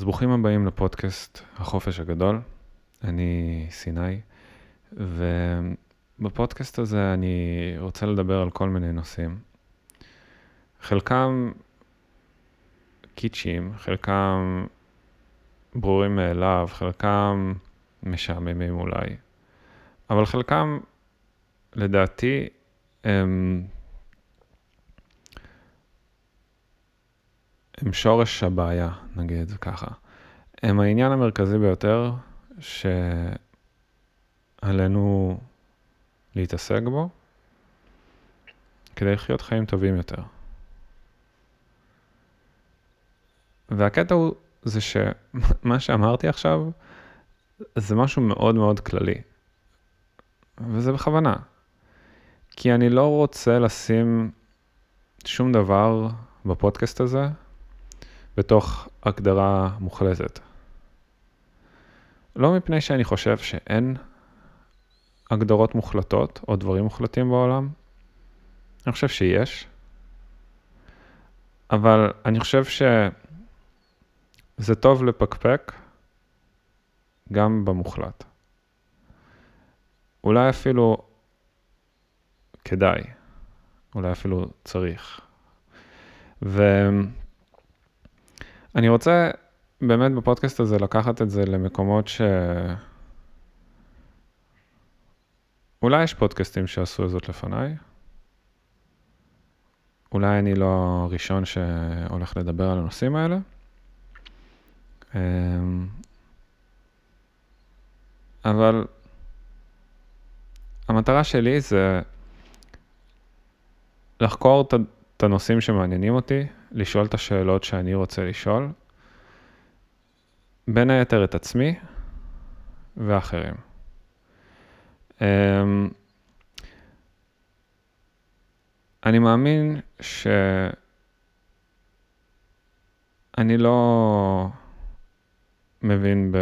אז ברוכים הבאים לפודקאסט החופש הגדול. אני סיני, ובפודקאסט הזה אני רוצה לדבר על כל מיני נושאים. חלקם קיצ'ים, חלקם ברורים מאליו, חלקם משעממים אולי, אבל חלקם, לדעתי, הם... הם שורש הבעיה, נגיד את זה ככה. הם העניין המרכזי ביותר שעלינו להתעסק בו כדי לחיות חיים טובים יותר. והקטע הוא זה שמה שאמרתי עכשיו זה משהו מאוד מאוד כללי. וזה בכוונה. כי אני לא רוצה לשים שום דבר בפודקאסט הזה בתוך הגדרה מוחלטת. לא מפני שאני חושב שאין הגדרות מוחלטות או דברים מוחלטים בעולם, אני חושב שיש, אבל אני חושב שזה טוב לפקפק גם במוחלט. אולי אפילו כדאי, אולי אפילו צריך. ואני רוצה באמת בפודקאסט הזה לקחת את זה למקומות ש... אולי יש פודקאסטים שעשו זאת לפניי. אולי אני לא הראשון שהולך לדבר על הנושאים האלה. אמ, אבל המטרה שלי זה לחקור את הנושאים שמעניינים אותי, לשאול את השאלות שאני רוצה לשאול, בין היתר את עצמי ואחרים. אמ, אני מאמין שאני לא מבין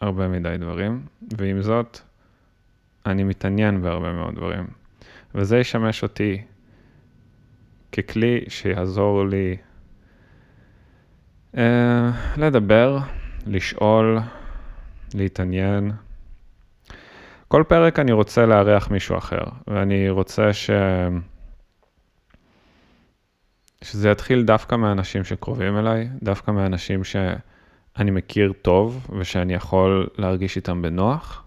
בהרבה מדי דברים, ועם זאת, אני מתעניין בהרבה מאוד דברים. וזה ישמש אותי ככלי שיעזור לי uh, לדבר, לשאול, להתעניין. כל פרק אני רוצה לארח מישהו אחר, ואני רוצה ש... שזה יתחיל דווקא מאנשים שקרובים אליי, דווקא מאנשים שאני מכיר טוב ושאני יכול להרגיש איתם בנוח,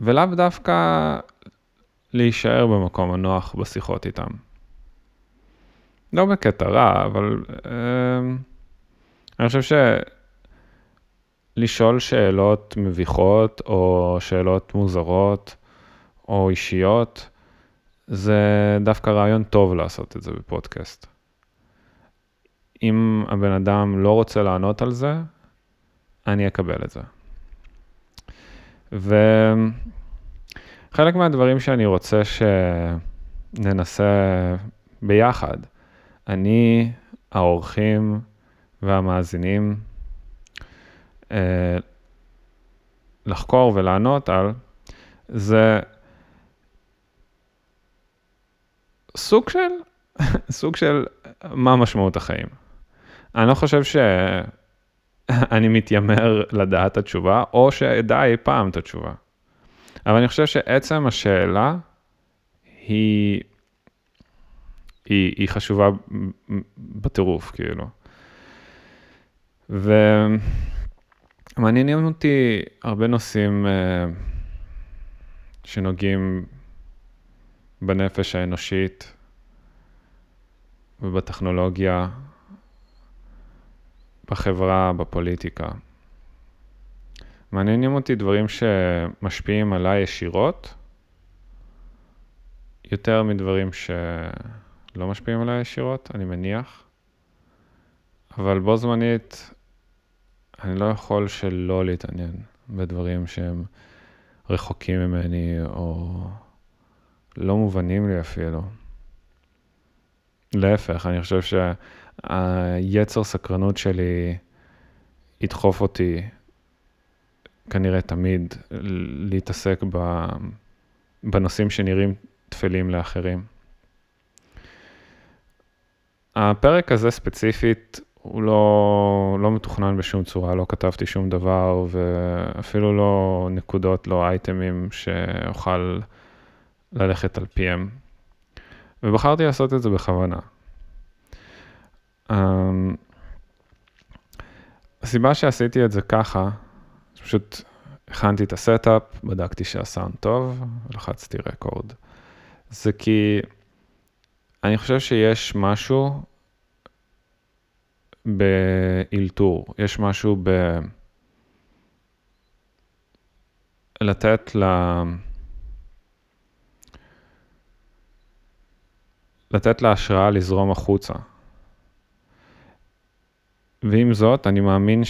ולאו דווקא להישאר במקום הנוח בשיחות איתם. לא בקטע רע, אבל אה, אני חושב ש... לשאול שאלות מביכות או שאלות מוזרות או אישיות, זה דווקא רעיון טוב לעשות את זה בפודקאסט. אם הבן אדם לא רוצה לענות על זה, אני אקבל את זה. וחלק מהדברים שאני רוצה שננסה ביחד, אני, האורחים והמאזינים, אה, לחקור ולענות על, זה סוג של, סוג של מה משמעות החיים. אני לא חושב שאני מתיימר לדעת את התשובה, או שאדע אי פעם את התשובה. אבל אני חושב שעצם השאלה היא, היא, היא חשובה בטירוף, כאילו. ו... מעניינים אותי הרבה נושאים uh, שנוגעים בנפש האנושית ובטכנולוגיה, בחברה, בפוליטיקה. מעניינים אותי דברים שמשפיעים עליי ישירות, יותר מדברים שלא משפיעים עליי ישירות, אני מניח. אבל בו זמנית אני לא יכול שלא להתעניין בדברים שהם רחוקים ממני, או לא מובנים לי אפילו. להפך, אני חושב שהיצר סקרנות שלי ידחוף אותי כנראה תמיד להתעסק בנושאים שנראים טפלים לאחרים. הפרק הזה ספציפית הוא לא, לא מתוכנן בשום צורה, לא כתבתי שום דבר, ואפילו לא נקודות, לא אייטמים שאוכל ללכת על פיהם. ובחרתי לעשות את זה בכוונה. Um, הסיבה שעשיתי את זה ככה, פשוט הכנתי את ה setup, בדקתי שהסאונד טוב, לחצתי record. זה כי אני חושב שיש משהו באלתור, יש משהו ב... לתת ל... לתת להשראה לזרום החוצה. ועם זאת, אני מאמין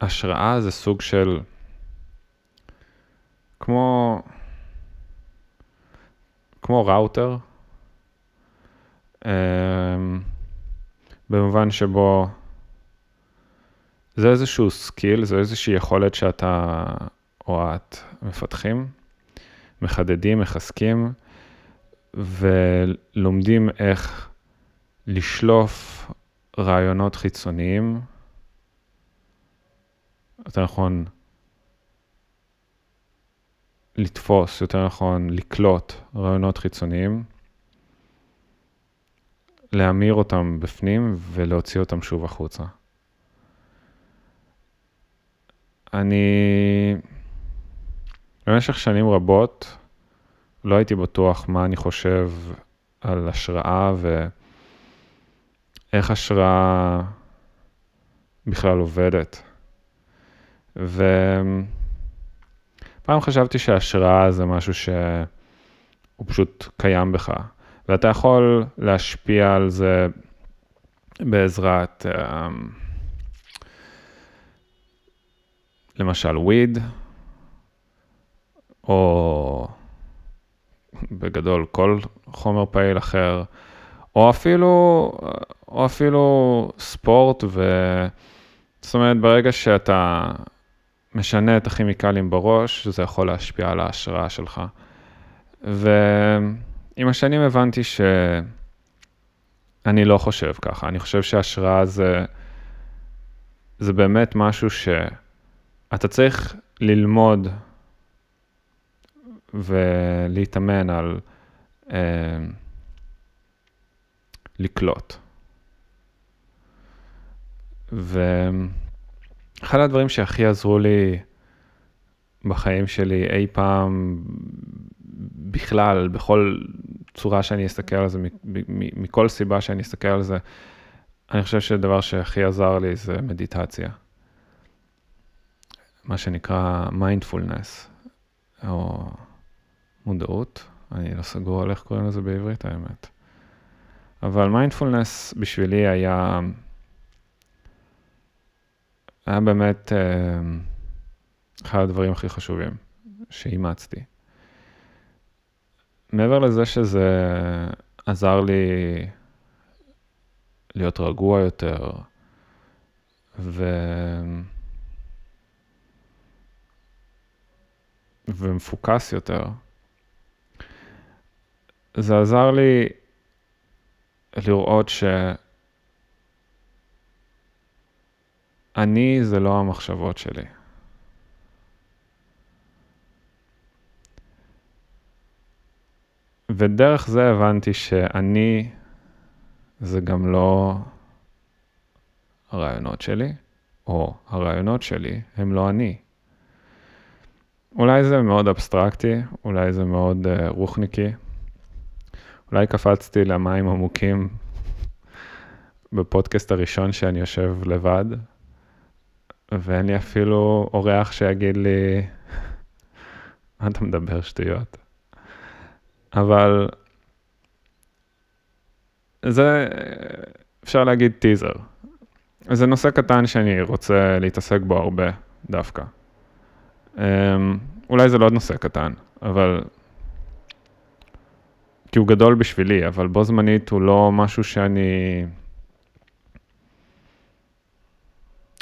שהשראה זה סוג של... כמו... כמו ראוטר, במובן שבו זה איזשהו skill, זה איזושהי יכולת שאתה או את מפתחים, מחדדים, מחזקים, ולומדים איך לשלוף רעיונות חיצוניים, יותר נכון, לתפוס, יותר נכון, לקלוט רעיונות חיצוניים, להמיר אותם בפנים ולהוציא אותם שוב החוצה. אני במשך שנים רבות לא הייתי בטוח מה אני חושב על השראה ואיך השראה בכלל עובדת. ופעם חשבתי שהשראה זה משהו שהוא פשוט קיים בך, ואתה יכול להשפיע על זה בעזרת, אמ, למשל וויד, או בגדול כל חומר פעיל אחר, או אפילו, או אפילו ספורט, ו... זאת אומרת, ברגע שאתה משנה את הכימיקלים בראש, זה יכול להשפיע על ההשראה שלך. ועם השנים הבנתי שאני לא חושב ככה, אני חושב שהשראה זה, זה באמת משהו שאתה צריך ללמוד ולהתאמן על אה, לקלוט. ואחד הדברים שהכי עזרו לי בחיים שלי אי פעם, בכלל, בכל צורה שאני אסתכל על זה, מכל סיבה שאני אסתכל על זה, אני חושב שהדבר שהכי עזר לי זה מדיטציה. מה שנקרא מיינדפולנס, או מודעות, אני לא סגור על איך קוראים לזה בעברית האמת. אבל מיינדפולנס בשבילי היה, היה באמת אה, אחד הדברים הכי חשובים שאימצתי. מעבר לזה שזה עזר לי להיות רגוע יותר, ו... ומפוקס יותר. זה עזר לי לראות שאני זה לא המחשבות שלי. ודרך זה הבנתי שאני זה גם לא הרעיונות שלי, או הרעיונות שלי הם לא אני. אולי זה מאוד אבסטרקטי, אולי זה מאוד uh, רוחניקי, אולי קפצתי למים עמוקים בפודקאסט הראשון שאני יושב לבד, ואין לי אפילו אורח שיגיד לי, מה אתה מדבר שטויות? אבל זה, אפשר להגיד טיזר. זה נושא קטן שאני רוצה להתעסק בו הרבה, דווקא. Um, אולי זה לא נושא קטן, אבל כי הוא גדול בשבילי, אבל בו זמנית הוא לא משהו שאני...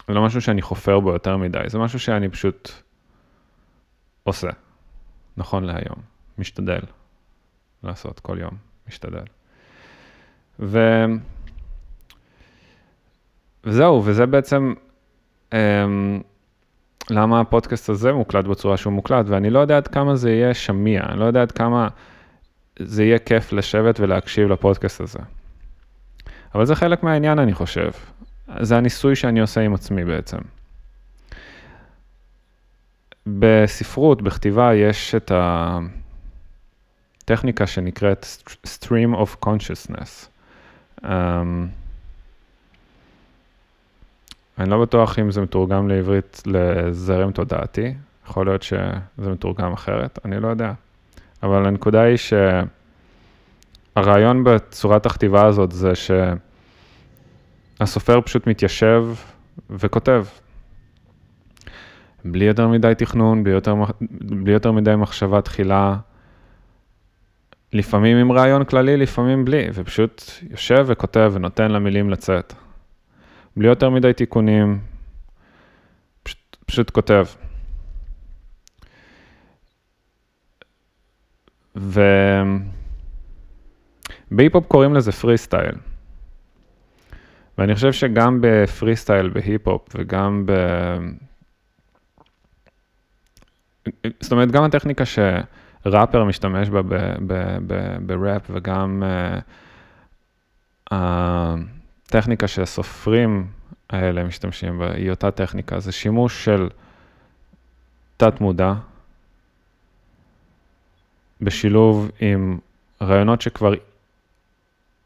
לא משהו שאני חופר בו יותר מדי, זה משהו שאני פשוט עושה, נכון להיום, משתדל לעשות כל יום, משתדל. וזהו, וזה בעצם אמ, למה הפודקאסט הזה מוקלט בצורה שהוא מוקלט, ואני לא יודע עד כמה זה יהיה שמיע, אני לא יודע עד כמה זה יהיה כיף לשבת ולהקשיב לפודקאסט הזה. אבל זה חלק מהעניין, אני חושב. זה הניסוי שאני עושה עם עצמי בעצם. בספרות, בכתיבה, יש את הטכניקה שנקראת Stream of Consciousness. Um, אני לא בטוח אם זה מתורגם לעברית לזרם תודעתי, יכול להיות שזה מתורגם אחרת, אני לא יודע. אבל הנקודה היא שהרעיון בצורת הכתיבה הזאת זה שהסופר פשוט מתיישב וכותב. בלי יותר מדי תכנון, בלי יותר, בלי יותר מדי מחשבה תחילה, לפעמים עם רעיון כללי, לפעמים בלי, ופשוט יושב וכותב ונותן למילים לצאת. בלי יותר מדי תיקונים, פשוט, פשוט כותב. ובהיפ-הופ קוראים לזה פרי סטייל. ואני חושב שגם בפרי סטייל, בהיפ-הופ וגם ב... זאת אומרת, גם הטכניקה שראפר משתמש בה בראפ וגם אה, הטכניקה שהסופרים האלה משתמשים בה, היא אותה טכניקה, זה שימוש של תת מודע, בשילוב עם רעיונות שכבר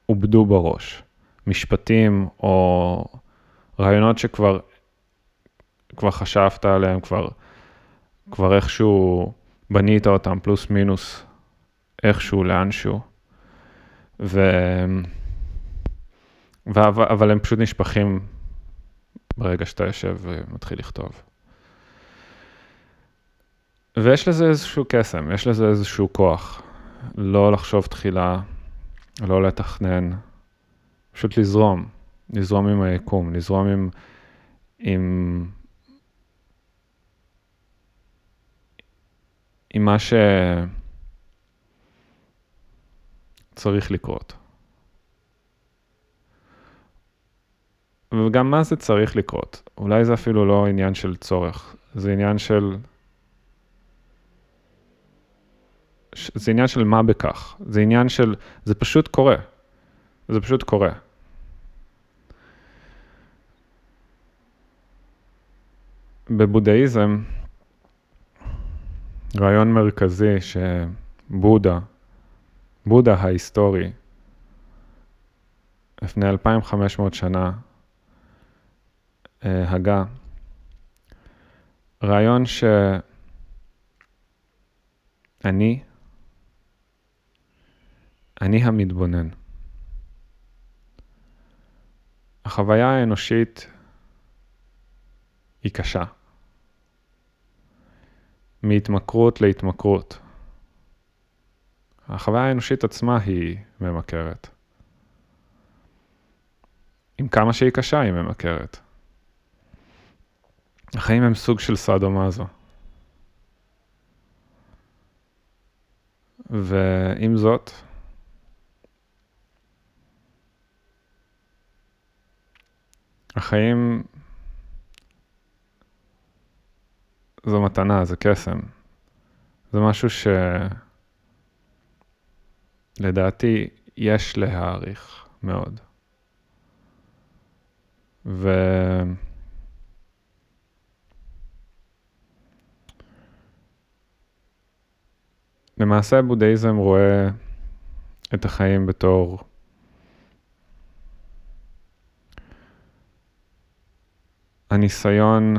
עובדו בראש, משפטים או רעיונות שכבר כבר חשבת עליהם, כבר, כבר איכשהו בנית אותם, פלוס מינוס, איכשהו, לאנשהו. ו... ו... אבל הם פשוט נשפכים ברגע שאתה יושב ומתחיל לכתוב. ויש לזה איזשהו קסם, יש לזה איזשהו כוח. לא לחשוב תחילה, לא לתכנן, פשוט לזרום, לזרום עם היקום, לזרום עם, עם, עם מה שצריך לקרות. וגם מה זה צריך לקרות. אולי זה אפילו לא עניין של צורך, זה עניין של זה עניין של מה בכך, זה עניין של, זה פשוט קורה, זה פשוט קורה. בבודהיזם, רעיון מרכזי שבודה, בודה ההיסטורי, לפני 2500 שנה, אה, הגה, רעיון שאני אני המתבונן. החוויה האנושית היא קשה. מהתמכרות להתמכרות. החוויה האנושית עצמה היא ממכרת. עם כמה שהיא קשה היא ממכרת. החיים הם סוג של סאדו-מאזו. ועם זאת, החיים זו מתנה, זה קסם. זה משהו שלדעתי יש להעריך מאוד. ו... למעשה בודהיזם רואה את החיים בתור הניסיון,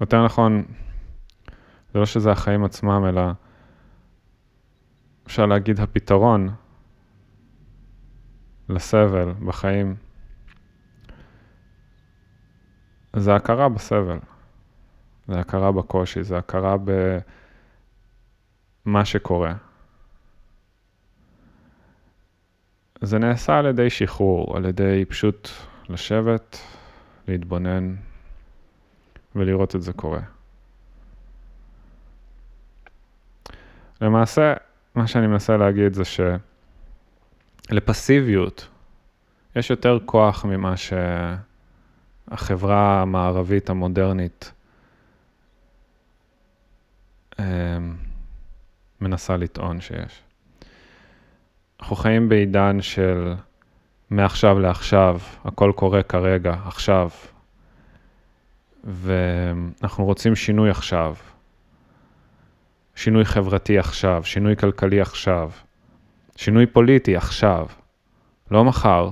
יותר נכון, זה לא שזה החיים עצמם, אלא אפשר להגיד הפתרון לסבל בחיים, זה הכרה בסבל, זה הכרה בקושי, זה הכרה במה שקורה. זה נעשה על ידי שחרור, על ידי פשוט לשבת, להתבונן, ולראות את זה קורה. למעשה, מה שאני מנסה להגיד זה שלפסיביות יש יותר כוח ממה החברה המערבית המודרנית אמ, מנסה לטעון שיש. אנחנו חיים בעידן של מעכשיו לעכשיו, הכל קורה כרגע, עכשיו, ואנחנו רוצים שינוי עכשיו, שינוי חברתי עכשיו, שינוי כלכלי עכשיו, שינוי פוליטי עכשיו, לא מחר,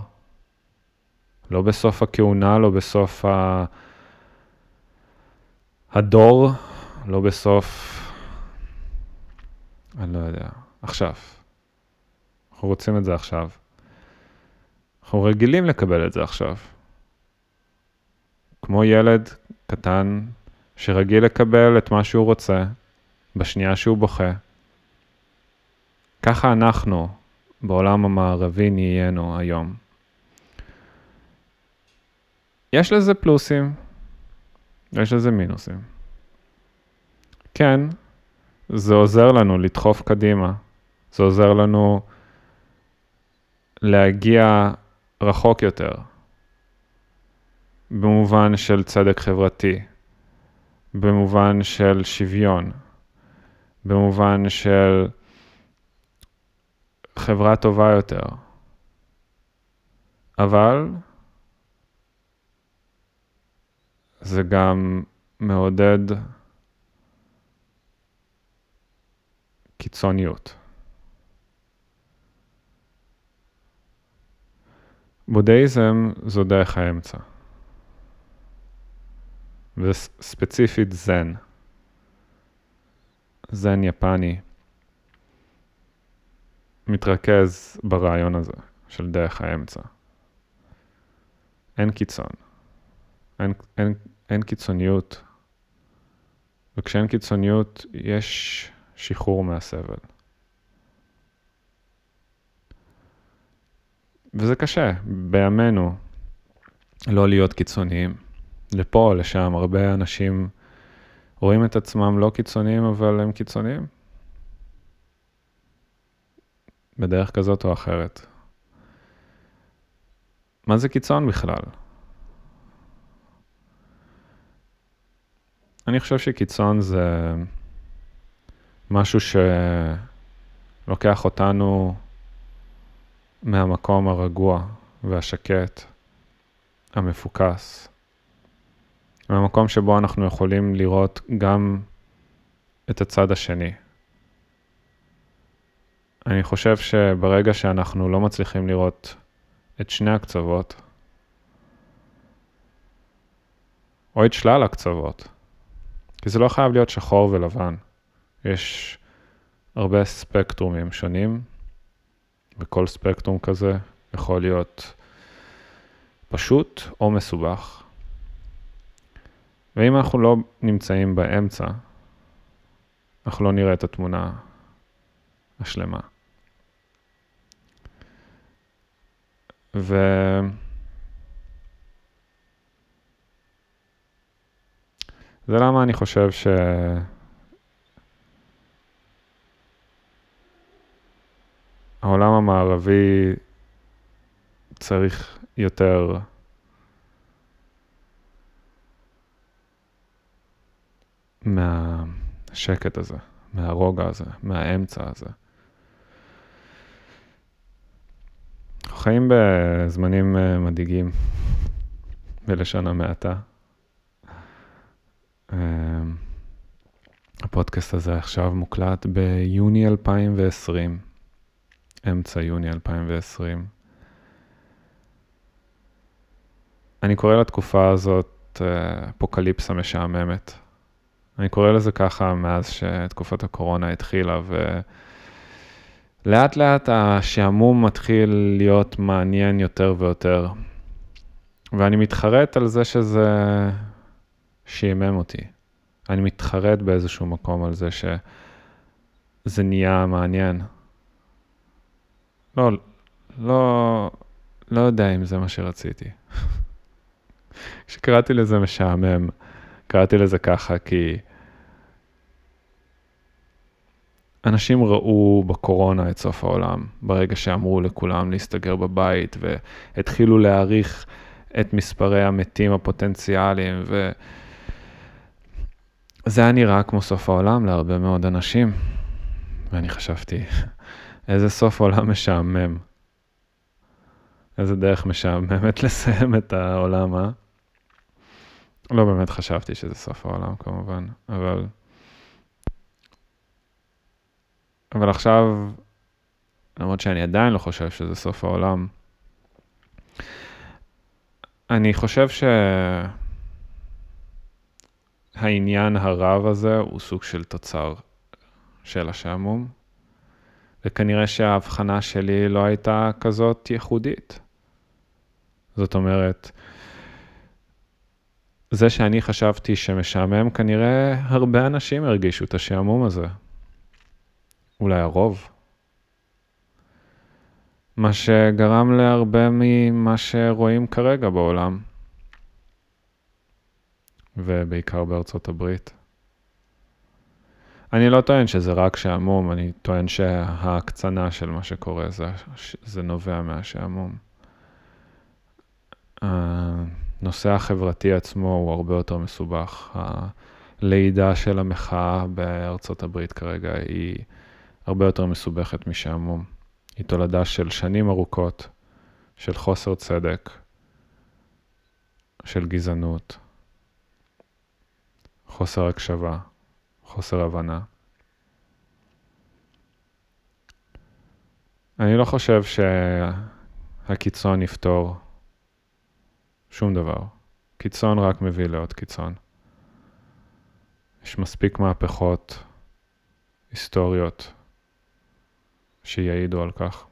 לא בסוף הכהונה, לא בסוף ה... הדור, לא בסוף, אני לא יודע, עכשיו. אנחנו רוצים את זה עכשיו. אנחנו רגילים לקבל את זה עכשיו. כמו ילד קטן שרגיל לקבל את מה שהוא רוצה בשנייה שהוא בוכה. ככה אנחנו בעולם המערבי נהיינו היום. יש לזה פלוסים, יש לזה מינוסים. כן, זה עוזר לנו לדחוף קדימה, זה עוזר לנו להגיע רחוק יותר, במובן של צדק חברתי, במובן של שוויון, במובן של חברה טובה יותר. אבל זה גם מעודד קיצוניות. בודהיזם זו דרך האמצע. וספציפית זן. זן יפני מתרכז ברעיון הזה של דרך האמצע. אין קיצון. אין, אין, אין קיצוניות. וכשאין קיצוניות יש שחרור מהסבל. וזה קשה, בימינו, לא להיות קיצוניים. לפה, לשם, הרבה אנשים רואים את עצמם לא קיצוניים, אבל הם קיצוניים. בדרך כזאת או אחרת. מה זה קיצון בכלל? אני חושב שקיצון זה משהו שלוקח אותנו מהמקום הרגוע והשקט, המפוקס, מהמקום שבו אנחנו יכולים לראות גם את הצד השני. אני חושב שברגע שאנחנו לא מצליחים לראות את שני הקצוות, או את שלל הקצוות, כי זה לא חייב להיות שחור ולבן. יש הרבה ספקטרומים שונים, וכל ספקטרום כזה יכול להיות פשוט או מסובך. ואם אנחנו לא נמצאים באמצע, אנחנו לא נראה את התמונה השלמה. ו... זה למה אני חושב ש... העולם המערבי צריך יותר מהשקט הזה, מהרוגע הזה, מהאמצע הזה. אנחנו חיים בזמנים אה, מדאיגים, בלשון המעטה. אה, הפודקאסט הזה עכשיו מוקלט ביוני 2020. אמצע יוני 2020. אני קורא לתקופה הזאת אה, אפוקליפסה משעממת. אני קורא לזה ככה מאז שתקופת הקורונה התחילה, ולאט לאט השעמום מתחיל להיות מעניין יותר ויותר. ואני מתחרט על זה שזה שעמם אותי. אני מתחרט באיזשהו מקום על זה שזה נהיה מעניין. לא, לא, לא יודע אם זה מה שרציתי. כשקראתי לזה משעמם, קראתי לזה ככה כי אנשים ראו בקורונה את סוף העולם, ברגע שאמרו לכולם להסתגר בבית והתחילו להעריך את מספרי המתים הפוטנציאליים, וזה היה נראה כמו סוף העולם להרבה מאוד אנשים. ואני חשבתי, איזה סוף עולם משעמם. איזה דרך משעממת לסיים את העולם, אה? לא באמת חשבתי שזה סוף העולם כמובן, אבל... אבל עכשיו, למרות שאני עדיין לא חושב שזה סוף העולם, אני חושב שהעניין הרב הזה הוא סוג של תוצר של השעמום, וכנראה שההבחנה שלי לא הייתה כזאת ייחודית. זאת אומרת, זה שאני חשבתי שמשעמם, כנראה הרבה אנשים הרגישו את השעמום הזה. אולי הרוב. מה שגרם להרבה ממה שרואים כרגע בעולם, ובעיקר בארצות הברית. אני לא טוען שזה רק שעמום, אני טוען שההקצנה של מה שקורה זה, זה נובע מהשעמום. הנושא החברתי עצמו הוא הרבה יותר מסובך. הלידה של המחאה בארצות הברית כרגע היא הרבה יותר מסובכת משעמום. היא תולדה של שנים ארוכות של חוסר צדק, של גזענות, חוסר הקשבה, חוסר הבנה. אני לא חושב שהקיצון יפתור שום דבר. קיצון רק מביא לעוד קיצון. יש מספיק מהפכות היסטוריות שיעידו על כך.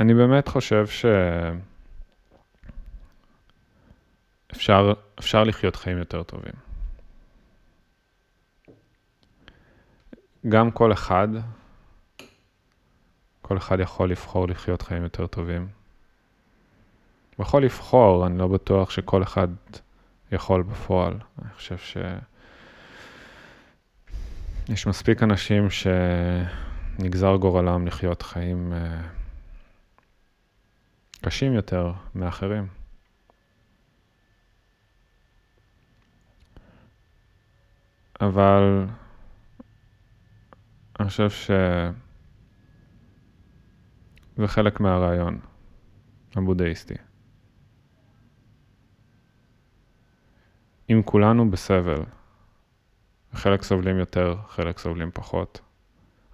אני באמת חושב שאפשר לחיות חיים יותר טובים. גם כל אחד, כל אחד יכול לבחור לחיות חיים יותר טובים. הוא יכול לבחור, אני לא בטוח שכל אחד יכול בפועל. אני חושב שיש מספיק אנשים שנגזר גורלם לחיות חיים אה, קשים יותר מאחרים. אבל אני חושב שזה חלק מהרעיון הבודהיסטי. אם כולנו בסבל, חלק סובלים יותר, חלק סובלים פחות,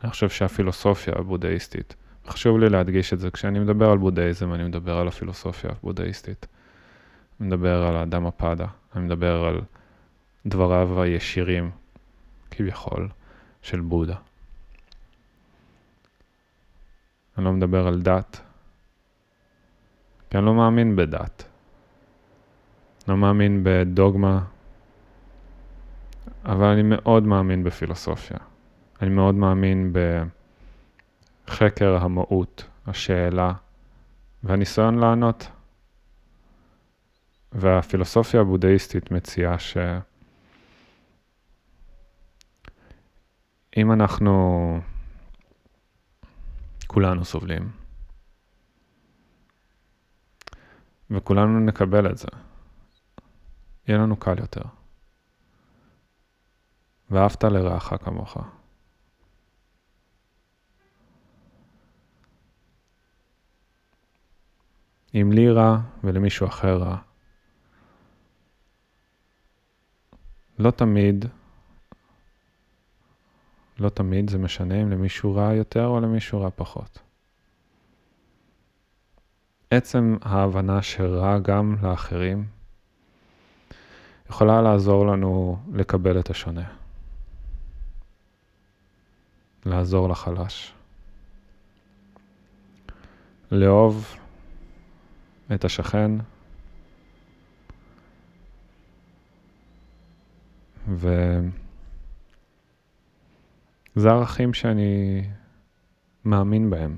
אני חושב שהפילוסופיה הבודהיסטית, חשוב לי להדגיש את זה, כשאני מדבר על בודהיזם, אני מדבר על הפילוסופיה הבודהיסטית. אני מדבר על האדם הפאדה, אני מדבר על דבריו הישירים, כביכול, של בודה. אני לא מדבר על דת, כי אני לא מאמין בדת. לא מאמין בדוגמה, אבל אני מאוד מאמין בפילוסופיה. אני מאוד מאמין בחקר המהות, השאלה והניסיון לענות. והפילוסופיה הבודהיסטית מציעה שאם אנחנו כולנו סובלים, וכולנו נקבל את זה. יהיה לנו קל יותר. ואהבת לרעך כמוך. אם לי רע ולמישהו אחר רע, לא תמיד, לא תמיד זה משנה אם למישהו רע יותר או למישהו רע פחות. עצם ההבנה שרע גם לאחרים יכולה לעזור לנו לקבל את השונה. לעזור לחלש. לאהוב את השכן וזה ערכים שאני מאמין בהם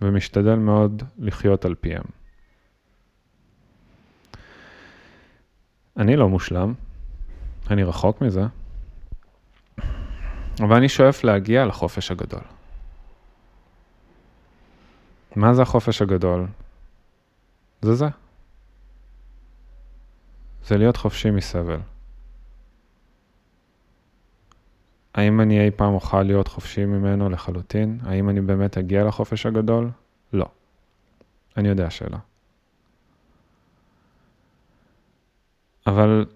ומשתדל מאוד לחיות על פיהם. אני לא מושלם, אני רחוק מזה. אבל אני שואף להגיע לחופש הגדול. מה זה החופש הגדול? זה זה. זה להיות חופשי מסבל. האם אני אי פעם אוכל להיות חופשי ממנו לחלוטין? האם אני באמת אגיע לחופש הגדול? לא. אני יודע שלא. אבל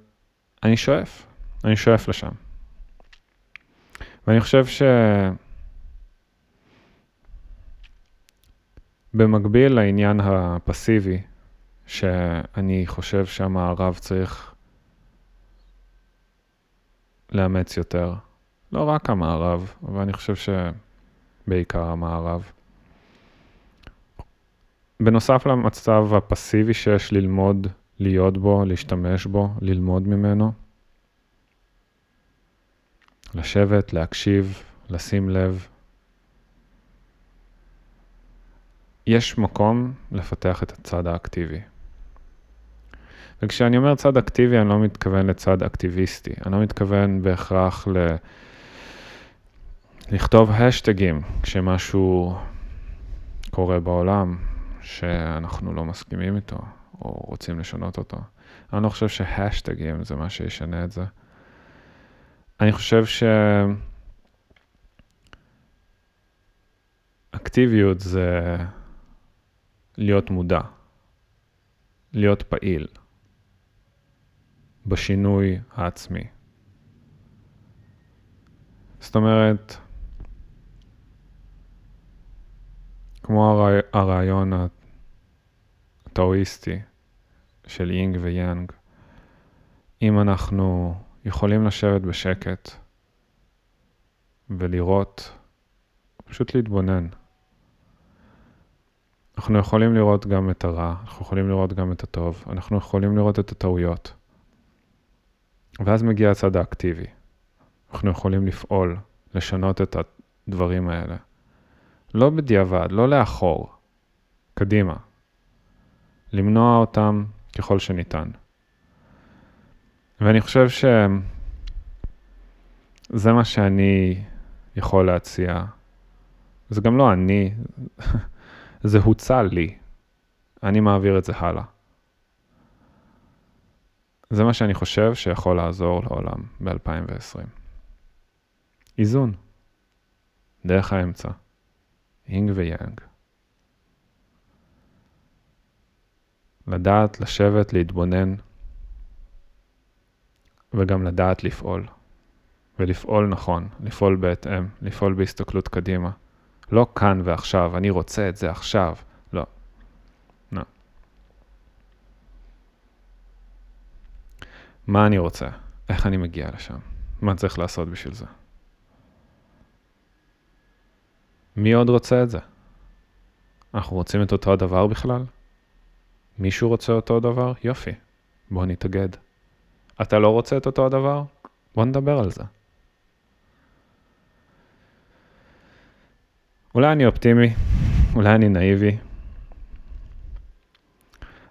אני שואף, אני שואף לשם. ואני חושב ש... במקביל לעניין הפסיבי, שאני חושב שהמערב צריך לאמץ יותר, לא רק המערב, אבל אני חושב שבעיקר המערב. בנוסף למצב הפסיבי שיש ללמוד להיות בו, להשתמש בו, ללמוד ממנו, לשבת, להקשיב, לשים לב. יש מקום לפתח את הצד האקטיבי. וכשאני אומר צד אקטיבי, אני לא מתכוון לצד אקטיביסטי. אני לא מתכוון בהכרח ל... לכתוב השטגים כשמשהו קורה בעולם שאנחנו לא מסכימים איתו או רוצים לשנות אותו. אני לא חושב שהשטגים זה מה שישנה את זה. אני חושב שאקטיביות זה להיות מודע, להיות פעיל בשינוי העצמי. זאת אומרת, כמו הרעיון הטאואיסטי של יינג ויאנג, אם אנחנו יכולים לשבת בשקט ולראות, פשוט להתבונן. אנחנו יכולים לראות גם את הרע, אנחנו יכולים לראות גם את הטוב, אנחנו יכולים לראות את הטעויות. ואז מגיע הצד האקטיבי. אנחנו יכולים לפעול, לשנות את הדברים האלה. לא בדיעבד, לא לאחור, קדימה. למנוע אותם ככל שניתן. ואני חושב שזה מה שאני יכול להציע. זה גם לא אני, זה הוצע לי. אני מעביר את זה הלאה. זה מה שאני חושב שיכול לעזור לעולם ב-2020. איזון, דרך האמצע, יינג ויאנג. לדעת לשבת, להתבונן, וגם לדעת לפעול. ולפעול נכון, לפעול בהתאם, לפעול בהסתכלות קדימה. לא כאן ועכשיו, אני רוצה את זה עכשיו. לא. לא. מה אני רוצה? איך אני מגיע לשם? מה צריך לעשות בשביל זה? מי עוד רוצה את זה? אנחנו רוצים את אותו הדבר בכלל? מישהו רוצה אותו דבר? יופי, בוא נתאגד. אתה לא רוצה את אותו הדבר? בוא נדבר על זה. אולי אני אופטימי, אולי אני נאיבי,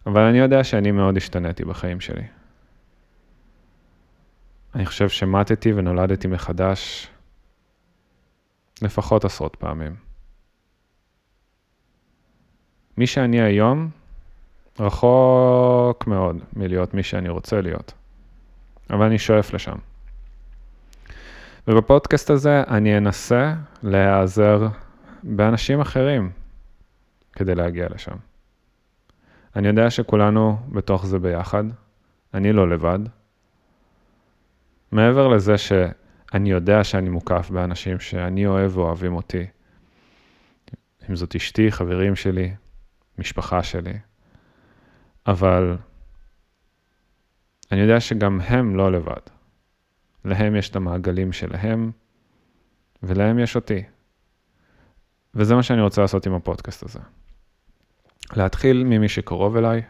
אבל אני יודע שאני מאוד השתניתי בחיים שלי. אני חושב שמטתי ונולדתי מחדש לפחות עשרות פעמים. מי שאני היום רחוק מאוד מלהיות מי שאני רוצה להיות, אבל אני שואף לשם. ובפודקאסט הזה אני אנסה להיעזר באנשים אחרים כדי להגיע לשם. אני יודע שכולנו בתוך זה ביחד, אני לא לבד. מעבר לזה שאני יודע שאני מוקף באנשים שאני אוהב ואוהבים אותי, אם זאת אשתי, חברים שלי, משפחה שלי, אבל אני יודע שגם הם לא לבד. להם יש את המעגלים שלהם, ולהם יש אותי. וזה מה שאני רוצה לעשות עם הפודקאסט הזה. להתחיל ממי שקרוב אליי,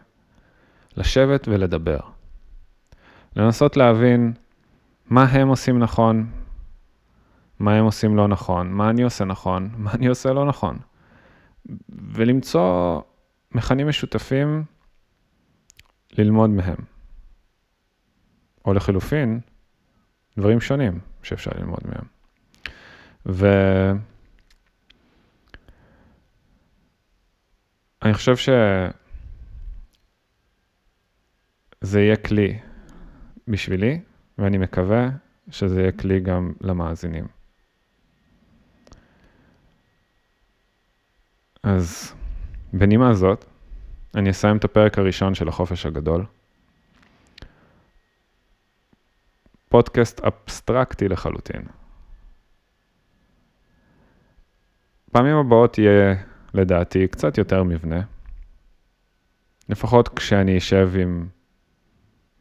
לשבת ולדבר. לנסות להבין מה הם עושים נכון, מה הם עושים לא נכון, מה אני עושה נכון, מה אני עושה לא נכון. ולמצוא מכנים משותפים ללמוד מהם. או לחילופין, דברים שונים שאפשר ללמוד מהם. ואני חושב שזה יהיה כלי בשבילי, ואני מקווה שזה יהיה כלי גם למאזינים. אז בנימה זאת, אני אסיים את הפרק הראשון של החופש הגדול. פודקאסט אבסטרקטי לחלוטין. פעמים הבאות יהיה, לדעתי, קצת יותר מבנה. לפחות כשאני אשב עם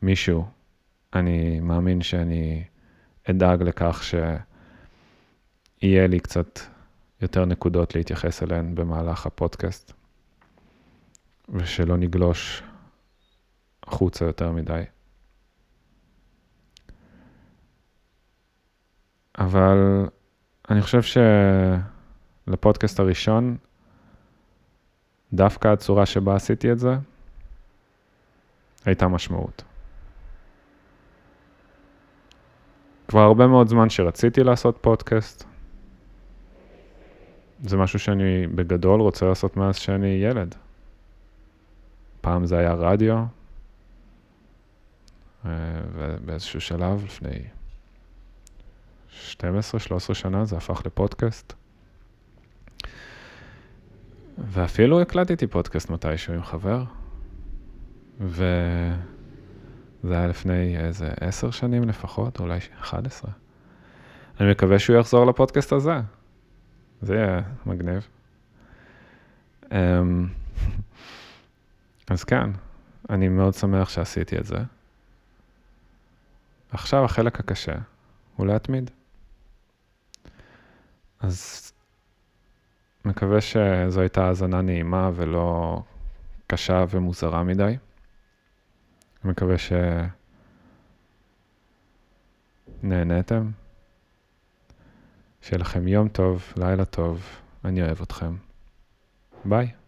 מישהו, אני מאמין שאני אדאג לכך שיהיה לי קצת יותר נקודות להתייחס אליהן במהלך הפודקאסט, ושלא נגלוש החוצה יותר מדי. אבל אני חושב שלפודקאסט הראשון, דווקא הצורה שבה עשיתי את זה, הייתה משמעות. כבר הרבה מאוד זמן שרציתי לעשות פודקאסט. זה משהו שאני בגדול רוצה לעשות מאז שאני ילד. פעם זה היה רדיו, אה, ובאיזשהו שלב, לפני 12-13 שנה, זה הפך לפודקאסט. ואפילו הקלטתי פודקאסט מתישהו עם חבר, וזה היה לפני איזה 10 שנים לפחות, אולי 11. אני מקווה שהוא יחזור לפודקאסט הזה. זה יהיה מגניב. אמ, אז כן, אני מאוד שמח שעשיתי את זה. עכשיו החלק הקשה הוא להתמיד. אז מקווה שזו הייתה האזנה נעימה ולא קשה ומוזרה מדי. מקווה שנהניתם. שיהיה לכם יום טוב, לילה טוב, אני אוהב אתכם. ביי.